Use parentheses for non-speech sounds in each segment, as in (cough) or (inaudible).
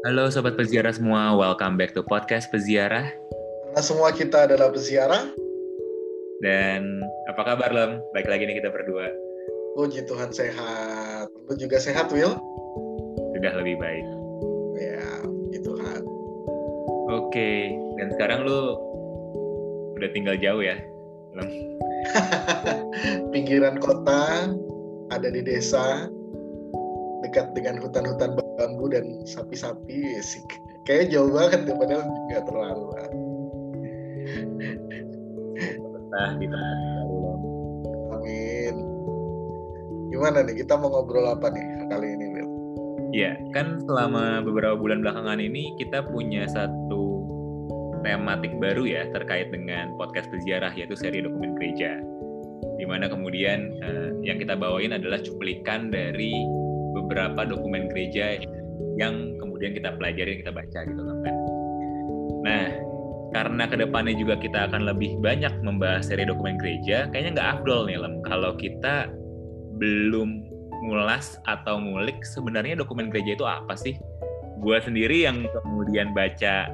Halo Sobat Peziarah semua, welcome back to podcast Peziarah. Karena semua kita adalah peziarah. Dan apa kabar Lem? Baik lagi nih kita berdua. Puji Tuhan sehat. Lu juga sehat, Will? Sudah lebih baik. Ya, puji Tuhan. Oke, dan sekarang lu udah tinggal jauh ya, Lem? (laughs) Pinggiran kota, ada di desa, dekat dengan hutan-hutan bambu dan sapi-sapi. Sih. Kayak jauh banget ya, padahal nggak terlalu. Nah, di tempat baru, Lem. Amin. Gimana nih, kita mau ngobrol apa nih kali ini, Will? Ya, kan selama beberapa bulan belakangan ini kita punya satu tematik baru ya terkait dengan podcast peziarah yaitu seri dokumen gereja. Di mana kemudian eh, yang kita bawain adalah cuplikan dari beberapa dokumen gereja yang kemudian kita pelajari, kita baca gitu kan. Nah, karena ke depannya juga kita akan lebih banyak membahas seri dokumen gereja, kayaknya nggak afdol nih Lem kalau kita belum ngulas atau ngulik sebenarnya dokumen gereja itu apa sih? Gua sendiri yang kemudian baca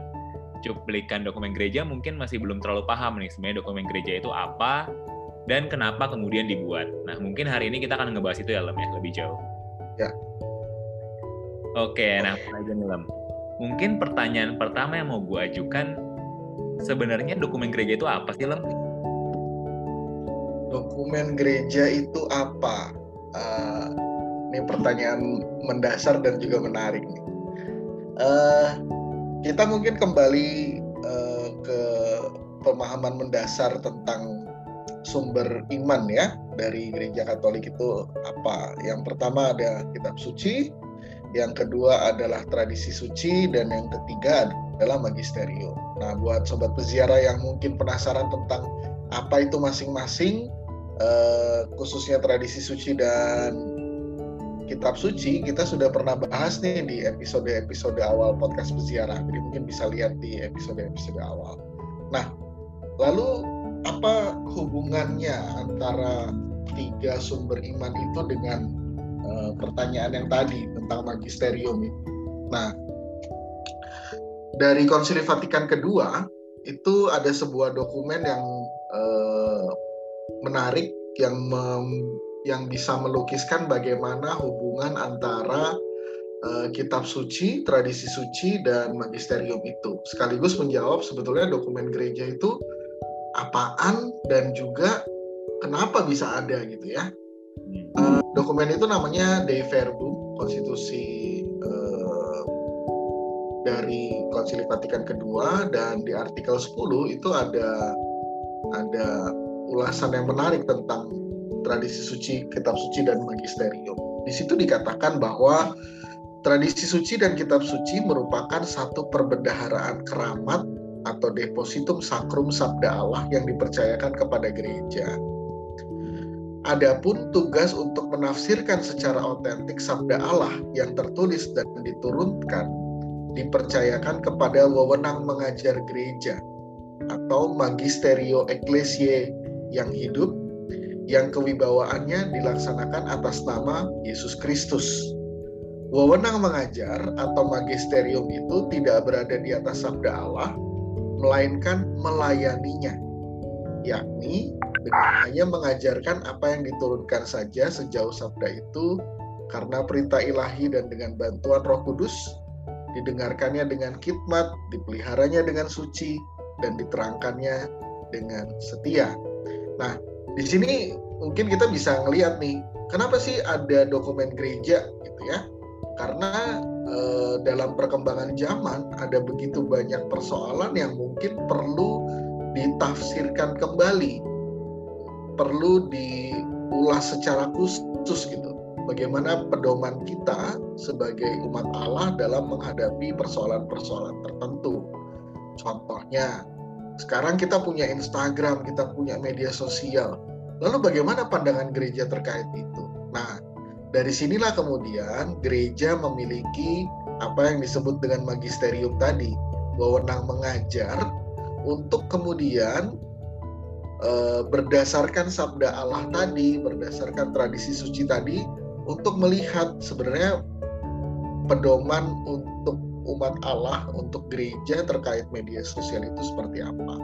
cuplikan dokumen gereja mungkin masih belum terlalu paham nih sebenarnya dokumen gereja itu apa dan kenapa kemudian dibuat. Nah, mungkin hari ini kita akan ngebahas itu ya Lem ya lebih jauh. Ya. Oke, nah. Mungkin pertanyaan pertama yang mau gue ajukan sebenarnya dokumen gereja itu apa sih Lem? Dokumen gereja itu apa? Eh, ini pertanyaan mendasar dan juga menarik nih. Eh, kita mungkin kembali eh, ke pemahaman mendasar tentang sumber iman ya dari gereja Katolik itu apa? Yang pertama ada kitab suci, yang kedua adalah tradisi suci, dan yang ketiga adalah magisterium. Nah, buat sobat peziarah yang mungkin penasaran tentang apa itu masing-masing, eh, khususnya tradisi suci dan kitab suci, kita sudah pernah bahas nih di episode-episode awal podcast peziarah. Jadi mungkin bisa lihat di episode-episode awal. Nah, lalu apa hubungannya antara tiga sumber iman itu dengan uh, pertanyaan yang tadi tentang magisterium itu? Nah, dari Konsili Vatikan kedua itu ada sebuah dokumen yang uh, menarik yang mem, yang bisa melukiskan bagaimana hubungan antara uh, kitab suci, tradisi suci, dan magisterium itu. Sekaligus menjawab sebetulnya dokumen gereja itu apaan dan juga kenapa bisa ada gitu ya. Uh, dokumen itu namanya Dei Verbum, konstitusi uh, dari Konsili Vatikan kedua dan di artikel 10 itu ada ada ulasan yang menarik tentang tradisi suci, kitab suci dan magisterium. Di situ dikatakan bahwa tradisi suci dan kitab suci merupakan satu perbendaharaan keramat atau depositum sacrum sabda Allah yang dipercayakan kepada gereja. Adapun tugas untuk menafsirkan secara otentik sabda Allah yang tertulis dan diturunkan dipercayakan kepada wewenang mengajar gereja atau magisterio ecclesiae yang hidup yang kewibawaannya dilaksanakan atas nama Yesus Kristus. Wewenang mengajar atau magisterium itu tidak berada di atas sabda Allah, melainkan melayaninya, yakni dengan hanya mengajarkan apa yang diturunkan saja sejauh sabda itu karena perintah ilahi dan dengan bantuan Roh Kudus didengarkannya dengan khidmat, dipeliharanya dengan suci dan diterangkannya dengan setia. Nah, di sini mungkin kita bisa ngelihat nih, kenapa sih ada dokumen gereja gitu ya? Karena eh, dalam perkembangan zaman ada begitu banyak persoalan yang mungkin perlu ditafsirkan kembali, perlu diulas secara khusus gitu. Bagaimana pedoman kita sebagai umat Allah dalam menghadapi persoalan-persoalan tertentu. Contohnya, sekarang kita punya Instagram, kita punya media sosial. Lalu bagaimana pandangan gereja terkait itu? Nah, dari sinilah kemudian gereja memiliki apa yang disebut dengan magisterium tadi, wewenang mengajar untuk kemudian e, berdasarkan sabda Allah tadi, berdasarkan tradisi suci tadi untuk melihat sebenarnya pedoman untuk umat Allah untuk gereja terkait media sosial itu seperti apa.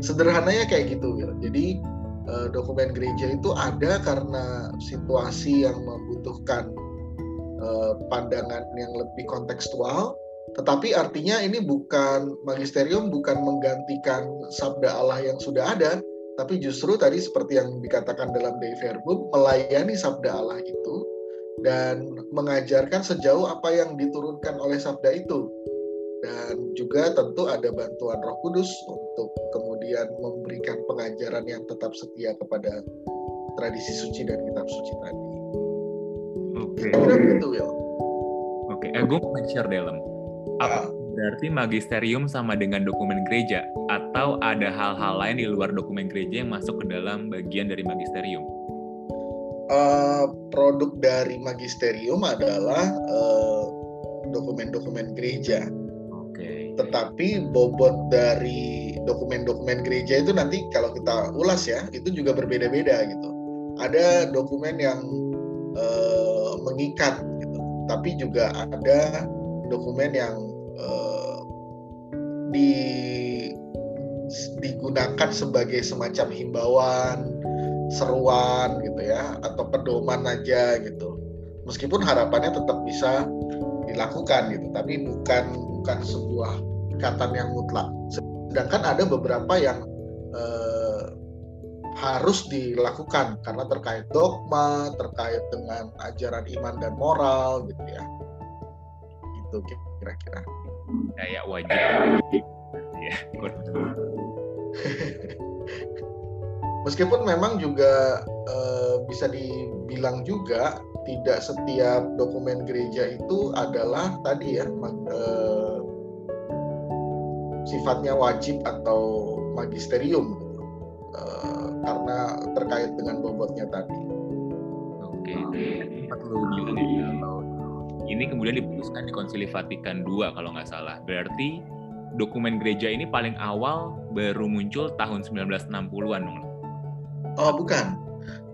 Sederhananya kayak gitu ya. Jadi uh, dokumen gereja itu ada karena situasi yang membutuhkan uh, pandangan yang lebih kontekstual tetapi artinya ini bukan magisterium bukan menggantikan sabda Allah yang sudah ada, tapi justru tadi seperti yang dikatakan dalam Dei Verbum melayani sabda Allah itu dan mengajarkan sejauh apa yang diturunkan oleh sabda itu. Dan juga tentu ada bantuan Roh Kudus untuk kemudian memberikan pengajaran yang tetap setia kepada tradisi suci dan kitab suci tadi. Oke. Okay. Kira begitu. Oke, okay. eh, gue mau share dalam apa berarti magisterium sama dengan dokumen gereja atau ada hal-hal lain di luar dokumen gereja yang masuk ke dalam bagian dari magisterium? Uh, produk dari magisterium adalah uh, dokumen-dokumen gereja. Oke. Okay. Tetapi bobot dari dokumen-dokumen gereja itu nanti kalau kita ulas ya, itu juga berbeda-beda gitu. Ada dokumen yang uh, mengikat gitu, tapi juga ada dokumen yang uh, di digunakan sebagai semacam himbauan, seruan gitu ya, atau pedoman aja gitu. Meskipun harapannya tetap bisa dilakukan gitu, tapi bukan bukan sebuah ikatan yang mutlak. Sedangkan ada beberapa yang uh, harus dilakukan karena terkait dogma, terkait dengan ajaran iman dan moral gitu ya gitu kira-kira kayak wajib. Ya (laughs) meskipun memang juga e, bisa dibilang juga tidak setiap dokumen gereja itu adalah tadi ya e, sifatnya wajib atau magisterium e, karena terkait dengan bobotnya tadi. Oke, perlu bilang ya kalau ini kemudian diputuskan di Konsili Vatikan II kalau nggak salah. Berarti dokumen gereja ini paling awal baru muncul tahun 1960-an dong. Oh, bukan.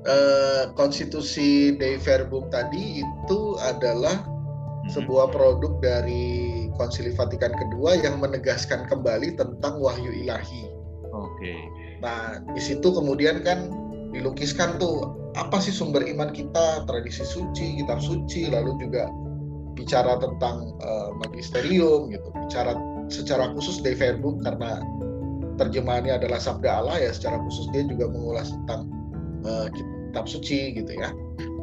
Uh, konstitusi Dei Verbum tadi itu adalah hmm. sebuah produk dari Konsili Vatikan kedua yang menegaskan kembali tentang wahyu ilahi. Oke. Okay. Nah, di situ kemudian kan dilukiskan tuh apa sih sumber iman kita, tradisi suci, kitab suci, lalu juga bicara tentang uh, magisterium gitu, bicara secara khusus De Verbum karena terjemahannya adalah sabda Allah ya secara khusus dia juga mengulas tentang uh, kitab suci gitu ya.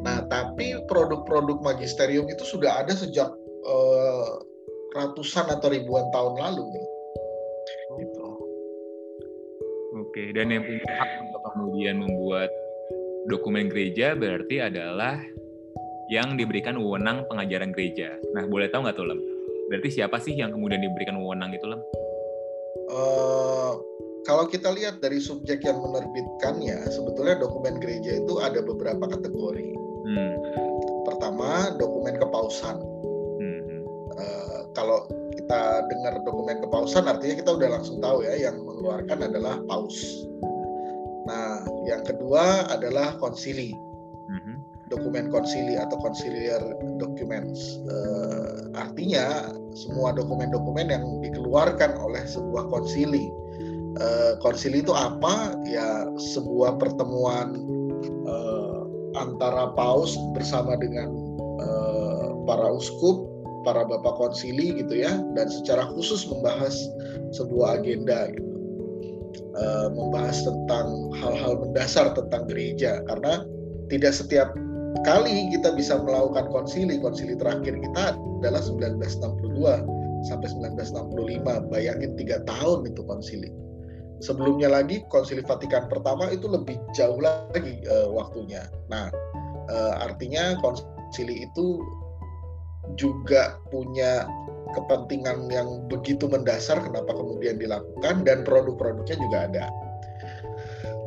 Nah, tapi produk-produk magisterium itu sudah ada sejak uh, ratusan atau ribuan tahun lalu gitu. Oke, dan yang punya hak untuk kemudian membuat dokumen gereja berarti adalah yang diberikan wewenang pengajaran gereja. Nah, boleh tahu nggak tuh, Lem? Berarti siapa sih yang kemudian diberikan wewenang itu, Lem? Uh, kalau kita lihat dari subjek yang menerbitkannya, sebetulnya dokumen gereja itu ada beberapa kategori. Hmm. Pertama, dokumen kepausan. Hmm. Uh, kalau kita dengar dokumen kepausan, artinya kita udah langsung tahu ya, yang mengeluarkan adalah paus. Nah, yang kedua adalah konsili dokumen konsili atau konsiliar documents. Uh, artinya semua dokumen-dokumen yang dikeluarkan oleh sebuah konsili. Uh, konsili itu apa? Ya sebuah pertemuan uh, antara paus bersama dengan uh, para uskup, para bapak konsili gitu ya, dan secara khusus membahas sebuah agenda gitu. Membahas tentang hal-hal mendasar tentang gereja karena tidak setiap kali kita bisa melakukan konsili, konsili terakhir kita adalah 1962 sampai 1965. Bayangin tiga tahun itu konsili. Sebelumnya lagi konsili Vatikan pertama itu lebih jauh lagi uh, waktunya. Nah, uh, artinya konsili itu juga punya kepentingan yang begitu mendasar kenapa kemudian dilakukan dan produk-produknya juga ada.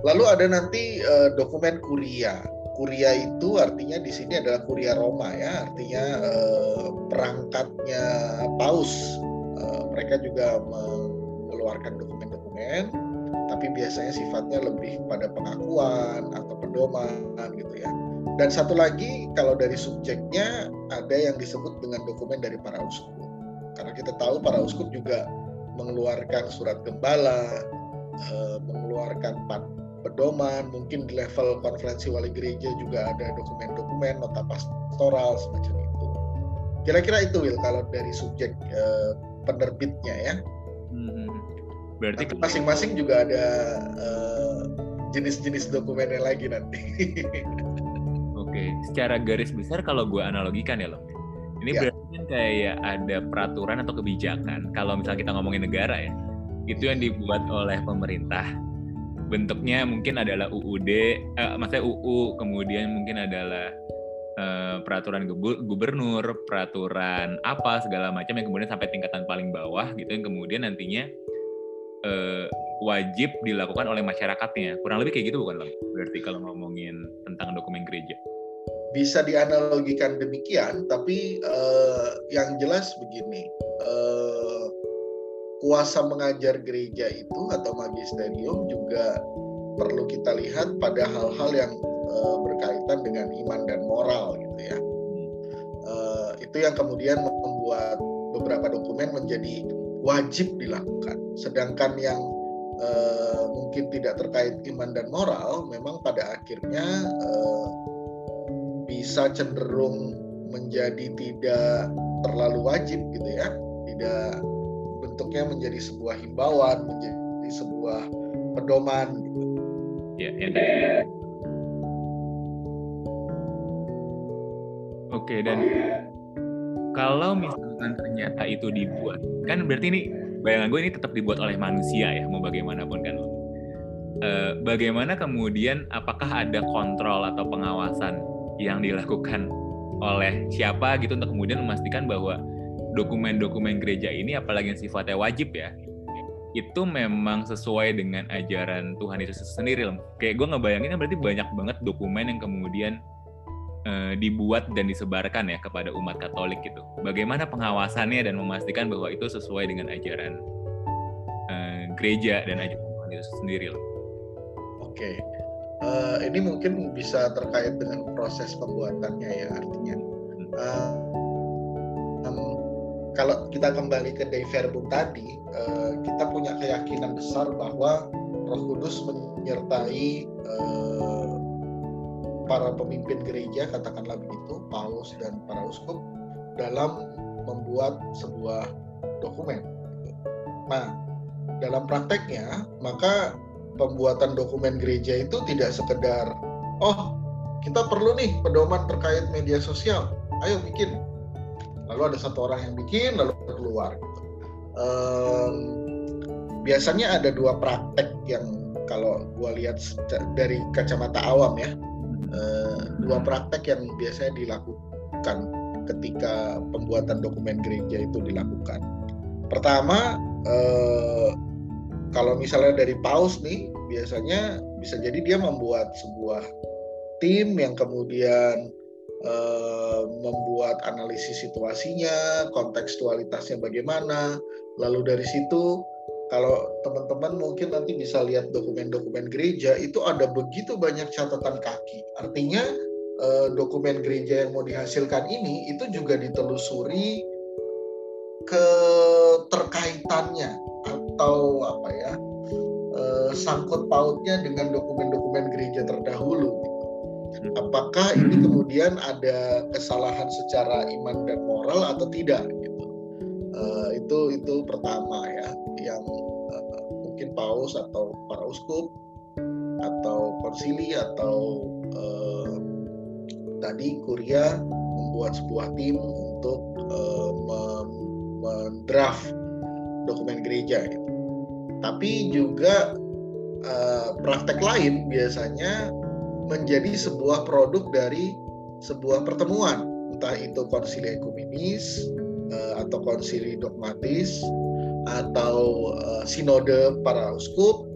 Lalu ada nanti uh, dokumen kuria kuria itu artinya di sini adalah kuria Roma ya, artinya eh, perangkatnya paus. Eh, mereka juga mengeluarkan dokumen-dokumen, tapi biasanya sifatnya lebih pada pengakuan atau pedoman gitu ya. Dan satu lagi kalau dari subjeknya ada yang disebut dengan dokumen dari para uskup. Karena kita tahu para uskup juga mengeluarkan surat gembala, eh, mengeluarkan pedoman, mungkin di level konferensi wali gereja juga ada dokumen-dokumen, nota pastoral semacam itu. Kira-kira itu Will kalau dari subjek eh, penerbitnya ya. Hmm. Berarti masing-masing juga ada uh, jenis-jenis dokumennya lagi nanti. (laughs) Oke, secara garis besar kalau gue analogikan ya loh, ini ya. berarti kan kayak ada peraturan atau kebijakan. Kalau misalnya kita ngomongin negara ya, itu yang dibuat oleh pemerintah. Bentuknya mungkin adalah UUD, eh, maksudnya UU, kemudian mungkin adalah eh, peraturan gubernur, peraturan apa segala macam yang kemudian sampai tingkatan paling bawah gitu yang kemudian nantinya eh, wajib dilakukan oleh masyarakatnya. Kurang lebih kayak gitu bukan? Berarti kalau ngomongin tentang dokumen gereja. Bisa dianalogikan demikian, tapi eh, yang jelas begini, eh, kuasa mengajar gereja itu atau magisterium juga perlu kita lihat pada hal-hal yang eh, berkaitan dengan iman dan moral gitu ya. Eh, itu yang kemudian membuat beberapa dokumen menjadi wajib dilakukan. Sedangkan yang uh, mungkin tidak terkait iman dan moral, memang pada akhirnya uh, bisa cenderung menjadi tidak terlalu wajib gitu ya, tidak bentuknya menjadi sebuah himbauan, menjadi sebuah pedoman gitu. Ya, ya. Oke dan kalau misalkan ternyata itu dibuat kan berarti ini bayangan gue ini tetap dibuat oleh manusia ya mau bagaimanapun kan uh, bagaimana kemudian apakah ada kontrol atau pengawasan yang dilakukan oleh siapa gitu untuk kemudian memastikan bahwa dokumen-dokumen gereja ini apalagi yang sifatnya wajib ya itu memang sesuai dengan ajaran Tuhan Yesus sendiri kayak gue ngebayangin kan berarti banyak banget dokumen yang kemudian Eh, dibuat dan disebarkan ya kepada umat Katolik gitu. Bagaimana pengawasannya dan memastikan bahwa itu sesuai dengan ajaran uh, gereja dan ajaran Tuhan Yesus sendiri loh. Oke, uh, ini mungkin bisa terkait dengan proses pembuatannya ya artinya. Uh, um, kalau kita kembali ke Dei Verbum tadi, uh, kita punya keyakinan besar bahwa Roh Kudus menyertai uh, para pemimpin gereja katakanlah begitu paus dan para uskup dalam membuat sebuah dokumen. Nah, dalam prakteknya maka pembuatan dokumen gereja itu tidak sekedar oh kita perlu nih pedoman terkait media sosial, ayo bikin. Lalu ada satu orang yang bikin lalu keluar. Um, biasanya ada dua praktek yang kalau gua lihat dari kacamata awam ya uh, dua praktek yang biasanya dilakukan ketika pembuatan dokumen gereja itu dilakukan. Pertama, uh, kalau misalnya dari paus nih, biasanya bisa jadi dia membuat sebuah tim yang kemudian uh, membuat analisis situasinya, kontekstualitasnya bagaimana, lalu dari situ kalau teman-teman mungkin nanti bisa lihat dokumen-dokumen gereja itu ada begitu banyak catatan kaki. Artinya eh, dokumen gereja yang mau dihasilkan ini itu juga ditelusuri keterkaitannya atau apa ya eh, sangkut pautnya dengan dokumen-dokumen gereja terdahulu. Apakah ini kemudian ada kesalahan secara iman dan moral atau tidak? Gitu. Uh, itu itu pertama ya yang uh, mungkin paus atau para uskup atau konsili atau uh, tadi kuria membuat sebuah tim untuk uh, mendraft dokumen gereja gitu. Tapi juga uh, praktek lain biasanya menjadi sebuah produk dari sebuah pertemuan, entah itu konsili ekumenis uh, atau konsili dogmatis atau uh, sinode para uskup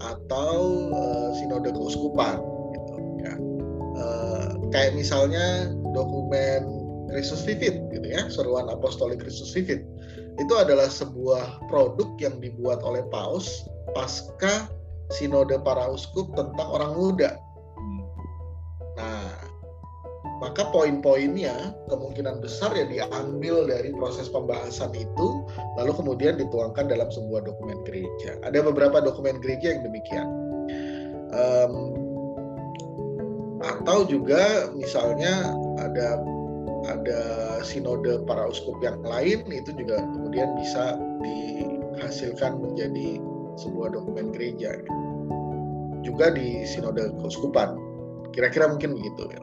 atau uh, sinode keuskupan gitu ya. Kayak misalnya dokumen Kristus Vivit gitu ya seruan apostolik Kristus Vivit itu adalah sebuah produk yang dibuat oleh paus pasca sinode para uskup tentang orang muda maka poin-poinnya kemungkinan besar ya diambil dari proses pembahasan itu lalu kemudian dituangkan dalam sebuah dokumen gereja. Ada beberapa dokumen gereja yang demikian. Um, atau juga misalnya ada ada sinode para uskup yang lain itu juga kemudian bisa dihasilkan menjadi sebuah dokumen gereja. Juga di sinode keuskupan. Kira-kira mungkin begitu ya.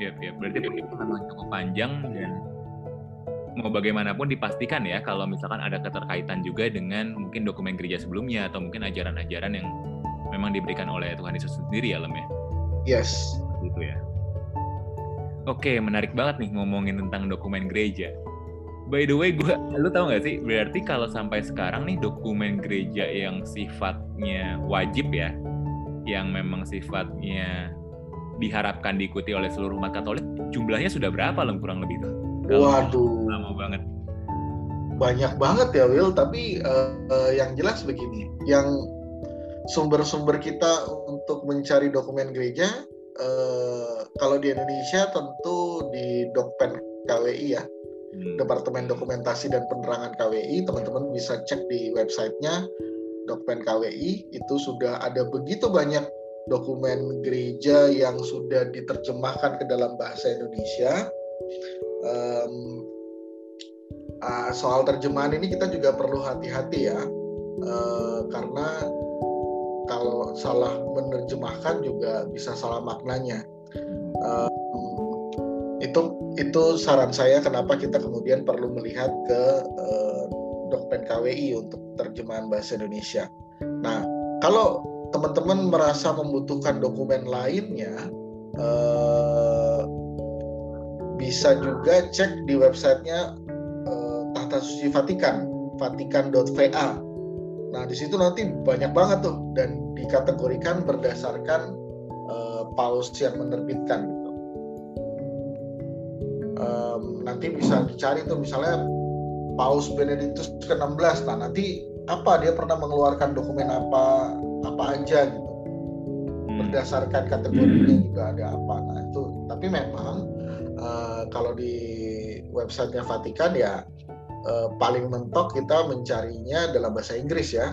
Iya, ya. Berarti itu memang cukup panjang dan mau bagaimanapun dipastikan ya kalau misalkan ada keterkaitan juga dengan mungkin dokumen gereja sebelumnya atau mungkin ajaran-ajaran yang memang diberikan oleh Tuhan Yesus sendiri ya, Lem ya? Yes. Gitu ya. Oke, menarik banget nih ngomongin tentang dokumen gereja. By the way, gua, lu tau gak sih, berarti kalau sampai sekarang nih dokumen gereja yang sifatnya wajib ya, yang memang sifatnya diharapkan diikuti oleh seluruh umat Katolik, jumlahnya sudah berapa loh kurang lebih tuh? Waduh. Lama banget. Banyak banget ya Will, tapi uh, uh, yang jelas begini, yang sumber-sumber kita untuk mencari dokumen gereja, uh, kalau di Indonesia tentu di Dokpen KWI ya, hmm. Departemen Dokumentasi dan Penerangan KWI, teman-teman bisa cek di websitenya Dokpen KWI, itu sudah ada begitu banyak dokumen gereja yang sudah diterjemahkan ke dalam bahasa Indonesia. Um, uh, soal terjemahan ini kita juga perlu hati-hati ya, uh, karena kalau salah menerjemahkan juga bisa salah maknanya. Um, itu itu saran saya kenapa kita kemudian perlu melihat ke uh, Dokpen KWI untuk terjemahan bahasa Indonesia. Nah, kalau teman-teman merasa membutuhkan dokumen lainnya, eh, bisa juga cek di websitenya eh, Tahta Suci Vatikan, vatikan.va. Nah di situ nanti banyak banget tuh dan dikategorikan berdasarkan eh, paus yang menerbitkan. Gitu. Nanti bisa dicari tuh misalnya Paus Benedictus ke-16. Nah nanti apa dia pernah mengeluarkan dokumen apa apa aja gitu hmm. berdasarkan kategorinya hmm. juga ada apa nah itu tapi memang uh, kalau di websitenya Vatikan ya uh, paling mentok kita mencarinya dalam bahasa Inggris ya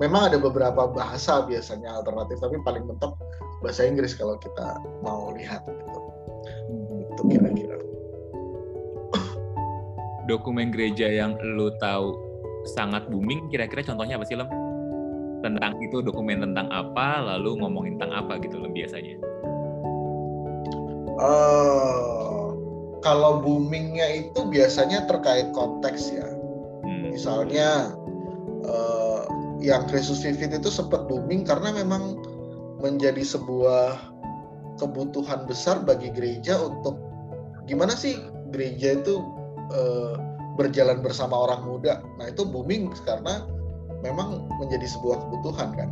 memang ada beberapa bahasa biasanya alternatif tapi paling mentok bahasa Inggris kalau kita mau lihat gitu itu kira-kira dokumen gereja yang lu tahu sangat booming kira-kira contohnya apa sih Lem? Tentang itu dokumen tentang apa lalu ngomongin tentang apa gitu loh biasanya uh, kalau boomingnya itu biasanya terkait konteks ya hmm. misalnya uh, yang Kristus Vivit itu sempat booming karena memang menjadi sebuah kebutuhan besar bagi gereja untuk gimana sih gereja itu uh, berjalan bersama orang muda. Nah itu booming karena memang menjadi sebuah kebutuhan kan.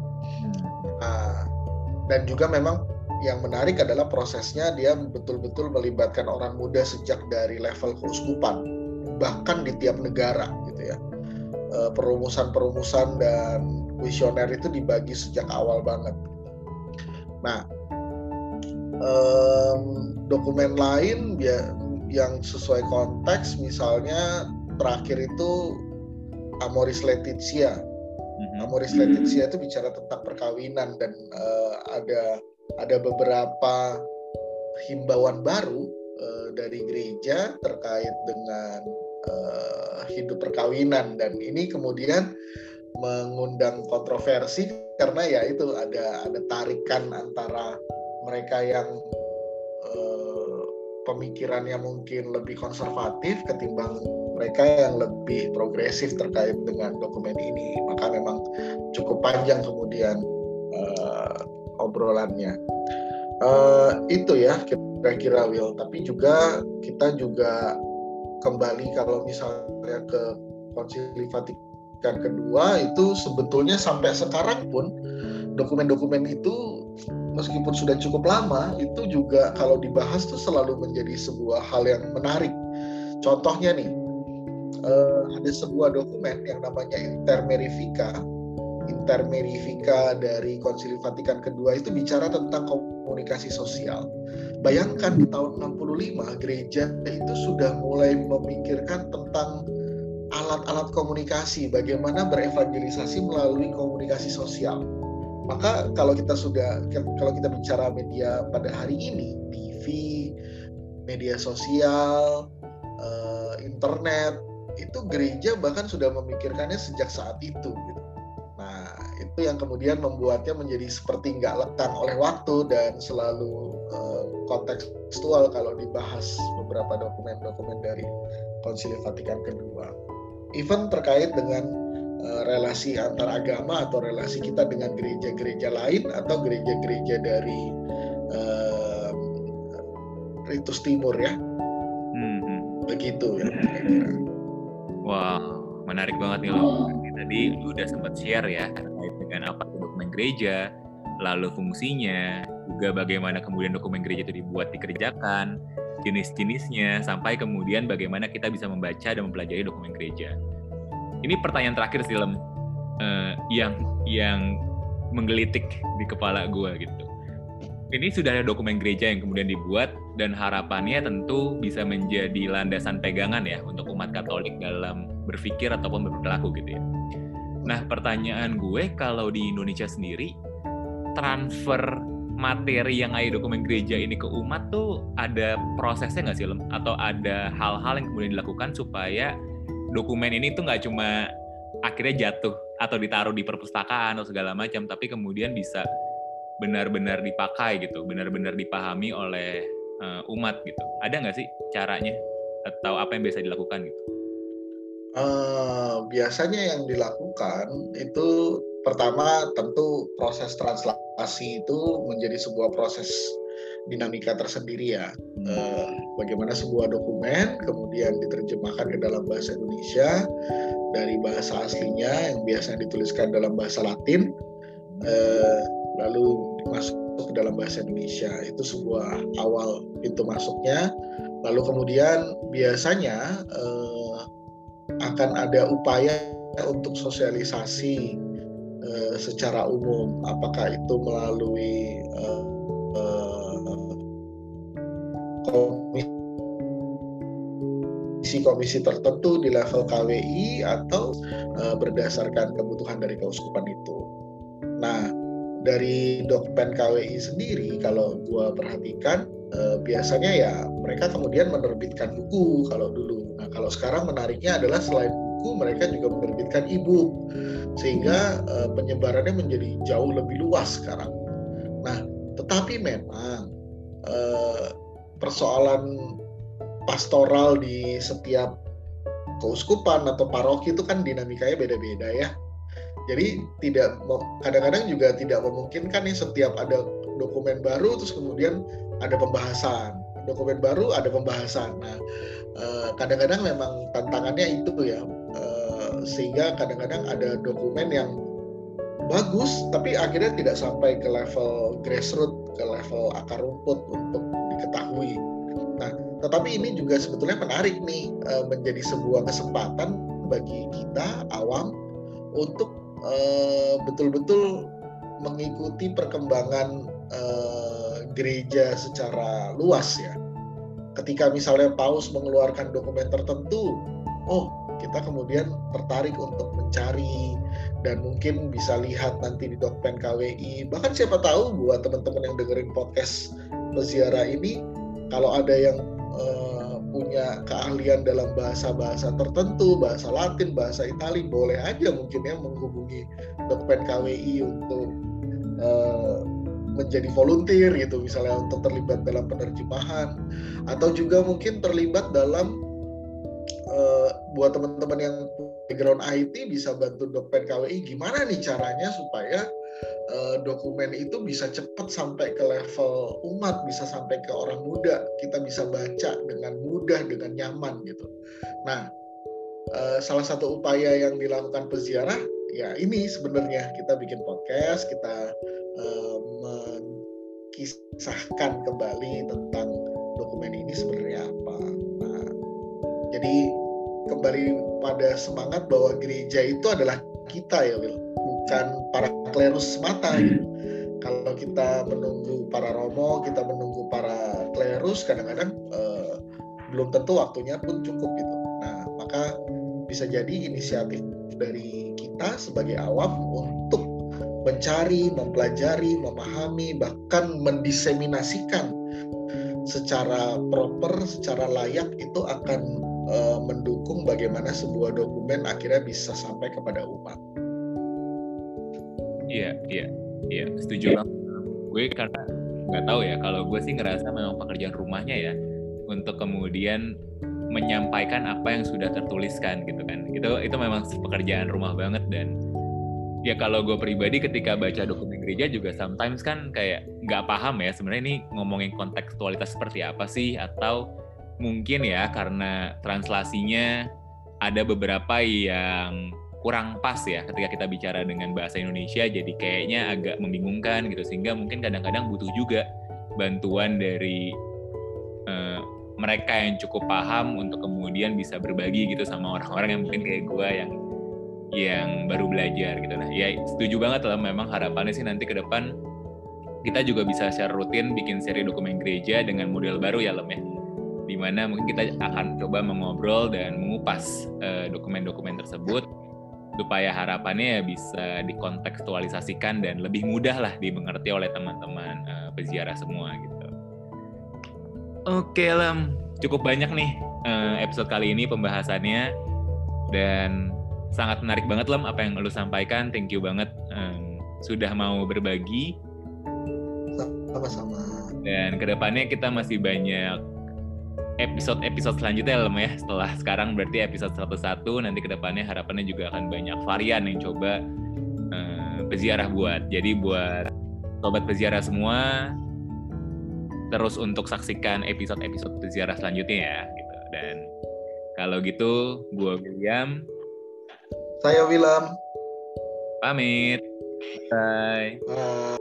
Nah, dan juga memang yang menarik adalah prosesnya dia betul-betul melibatkan orang muda sejak dari level keuskupan bahkan di tiap negara gitu ya eh, perumusan-perumusan dan visioner itu dibagi sejak awal banget. Nah um, dokumen lain ya yang sesuai konteks misalnya terakhir itu Amoris Laetitia. Amoris Laetitia itu bicara tentang perkawinan dan uh, ada ada beberapa himbauan baru uh, dari gereja terkait dengan uh, hidup perkawinan. Dan ini kemudian mengundang kontroversi karena ya itu ada ada tarikan antara mereka yang uh, pemikirannya mungkin lebih konservatif ketimbang mereka yang lebih progresif terkait dengan dokumen ini. Maka memang cukup panjang kemudian uh, obrolannya. Uh, itu ya kira-kira Will tapi juga kita juga kembali kalau misalnya ke konsili Vatikan kedua itu sebetulnya sampai sekarang pun dokumen-dokumen itu meskipun sudah cukup lama itu juga kalau dibahas tuh selalu menjadi sebuah hal yang menarik. Contohnya nih uh, ada sebuah dokumen yang namanya Intermerifika. Intermerifika dari Konsili Vatikan kedua itu bicara tentang komunikasi sosial. bayangkan di tahun 65 gereja itu sudah mulai memikirkan tentang alat-alat komunikasi, bagaimana berevangelisasi melalui komunikasi sosial. Maka kalau kita sudah kalau kita bicara media pada hari ini, TV, media sosial, eh, internet, itu gereja bahkan sudah memikirkannya sejak saat itu. Gitu. Nah, itu yang kemudian membuatnya menjadi seperti nggak lekang oleh waktu dan selalu uh, kontekstual kalau dibahas beberapa dokumen-dokumen dari Konsili Vatikan kedua. Even terkait dengan uh, relasi antar agama atau relasi kita dengan gereja-gereja lain atau gereja-gereja dari uh, Ritus Timur ya. Hmm. Begitu ya. (laughs) Wow, menarik banget nih loh tadi lu udah sempat share ya terkait dengan apa itu dokumen gereja, lalu fungsinya, juga bagaimana kemudian dokumen gereja itu dibuat dikerjakan, jenis-jenisnya, sampai kemudian bagaimana kita bisa membaca dan mempelajari dokumen gereja. Ini pertanyaan terakhir sih Lem, uh, yang yang menggelitik di kepala gue gitu. Ini sudah ada dokumen gereja yang kemudian dibuat dan harapannya tentu bisa menjadi landasan pegangan ya untuk umat Katolik dalam berpikir ataupun berperilaku gitu ya. Nah, pertanyaan gue kalau di Indonesia sendiri transfer materi yang ada dokumen gereja ini ke umat tuh ada prosesnya nggak sih Lem? Atau ada hal-hal yang kemudian dilakukan supaya dokumen ini tuh nggak cuma akhirnya jatuh atau ditaruh di perpustakaan atau segala macam, tapi kemudian bisa benar-benar dipakai gitu, benar-benar dipahami oleh uh, umat gitu. Ada nggak sih caranya atau apa yang biasa dilakukan gitu? Uh, biasanya yang dilakukan itu pertama tentu proses translasi itu menjadi sebuah proses dinamika tersendiri ya. Uh, bagaimana sebuah dokumen kemudian diterjemahkan ke dalam bahasa Indonesia dari bahasa aslinya yang biasanya dituliskan dalam bahasa Latin, uh, lalu masuk ke dalam bahasa Indonesia. Itu sebuah awal pintu masuknya. Lalu kemudian biasanya uh, akan ada upaya untuk sosialisasi uh, secara umum, apakah itu melalui uh, uh, komisi-komisi tertentu di level KWI atau uh, berdasarkan kebutuhan dari keuskupan itu. Nah, dari dokumen KWI sendiri, kalau gua perhatikan, uh, biasanya ya mereka kemudian menerbitkan buku kalau dulu kalau sekarang menariknya adalah selain buku mereka juga menerbitkan e-book sehingga uh, penyebarannya menjadi jauh lebih luas sekarang. Nah, tetapi memang uh, persoalan pastoral di setiap keuskupan atau paroki itu kan dinamikanya beda-beda ya. Jadi tidak kadang-kadang juga tidak memungkinkan nih setiap ada dokumen baru terus kemudian ada pembahasan dokumen baru ada pembahasan. Nah, eh, kadang-kadang memang tantangannya itu ya, eh, sehingga kadang-kadang ada dokumen yang bagus, tapi akhirnya tidak sampai ke level grassroots, ke level akar rumput untuk diketahui. Nah, tetapi ini juga sebetulnya menarik nih eh, menjadi sebuah kesempatan bagi kita awam untuk betul-betul mengikuti perkembangan gereja secara luas ya. Ketika misalnya Paus mengeluarkan dokumen tertentu, oh kita kemudian tertarik untuk mencari dan mungkin bisa lihat nanti di dokumen KWI. Bahkan siapa tahu buat teman-teman yang dengerin podcast peziarah ini, kalau ada yang uh, punya keahlian dalam bahasa-bahasa tertentu, bahasa Latin, bahasa Itali, boleh aja mungkin ya menghubungi dokumen KWI untuk uh, menjadi volunteer gitu misalnya untuk terlibat dalam penerjemahan atau juga mungkin terlibat dalam uh, buat teman-teman yang background IT bisa bantu dokumen KWI gimana nih caranya supaya uh, dokumen itu bisa cepat sampai ke level umat bisa sampai ke orang muda. Kita bisa baca dengan mudah dengan nyaman gitu. Nah uh, salah satu upaya yang dilakukan peziarah ya ini sebenarnya. Kita bikin podcast kita uh, mengisahkan kembali tentang dokumen ini sebenarnya apa. Nah, jadi kembali pada semangat bahwa gereja itu adalah kita ya Will, bukan para klerus semata gitu. kalau kita menunggu para romo, kita menunggu para klerus, kadang-kadang uh, belum tentu waktunya pun cukup gitu. Nah, maka bisa jadi inisiatif dari kita sebagai awam untuk mencari, mempelajari, memahami, bahkan mendiseminasikan secara proper, secara layak itu akan uh, mendukung bagaimana sebuah dokumen akhirnya bisa sampai kepada umat. Iya, iya, iya, setuju banget. Gue karena nggak tahu ya, kalau gue sih ngerasa memang pekerjaan rumahnya ya untuk kemudian menyampaikan apa yang sudah tertuliskan gitu kan. Itu itu memang pekerjaan rumah banget dan ya kalau gue pribadi ketika baca dokumen gereja juga sometimes kan kayak nggak paham ya sebenarnya ini ngomongin kontekstualitas seperti apa sih atau mungkin ya karena translasinya ada beberapa yang kurang pas ya ketika kita bicara dengan bahasa Indonesia jadi kayaknya agak membingungkan gitu. Sehingga mungkin kadang-kadang butuh juga bantuan dari uh, mereka yang cukup paham untuk kemudian bisa berbagi gitu sama orang-orang yang mungkin kayak gue yang yang baru belajar gitu. Nah ya setuju banget lah memang harapannya sih nanti ke depan kita juga bisa secara rutin bikin seri dokumen gereja dengan model baru ya Lem ya. Di mana mungkin kita akan coba mengobrol dan mengupas eh, dokumen-dokumen uh, tersebut supaya harapannya ya bisa dikontekstualisasikan dan lebih mudah lah dimengerti oleh teman-teman uh, peziarah semua gitu. Oke Lem, cukup banyak nih uh, episode kali ini pembahasannya dan sangat menarik banget Lem apa yang lu sampaikan. Thank you banget um, sudah mau berbagi. Sama-sama. Dan ke depannya kita masih banyak episode-episode selanjutnya Lem ya. Setelah sekarang berarti episode 101 nanti ke depannya harapannya juga akan banyak varian yang coba uh, peziarah buat. Jadi buat sobat peziarah semua terus untuk saksikan episode-episode peziarah selanjutnya ya gitu. Dan kalau gitu gua William. Saya William pamit. Bye, bye.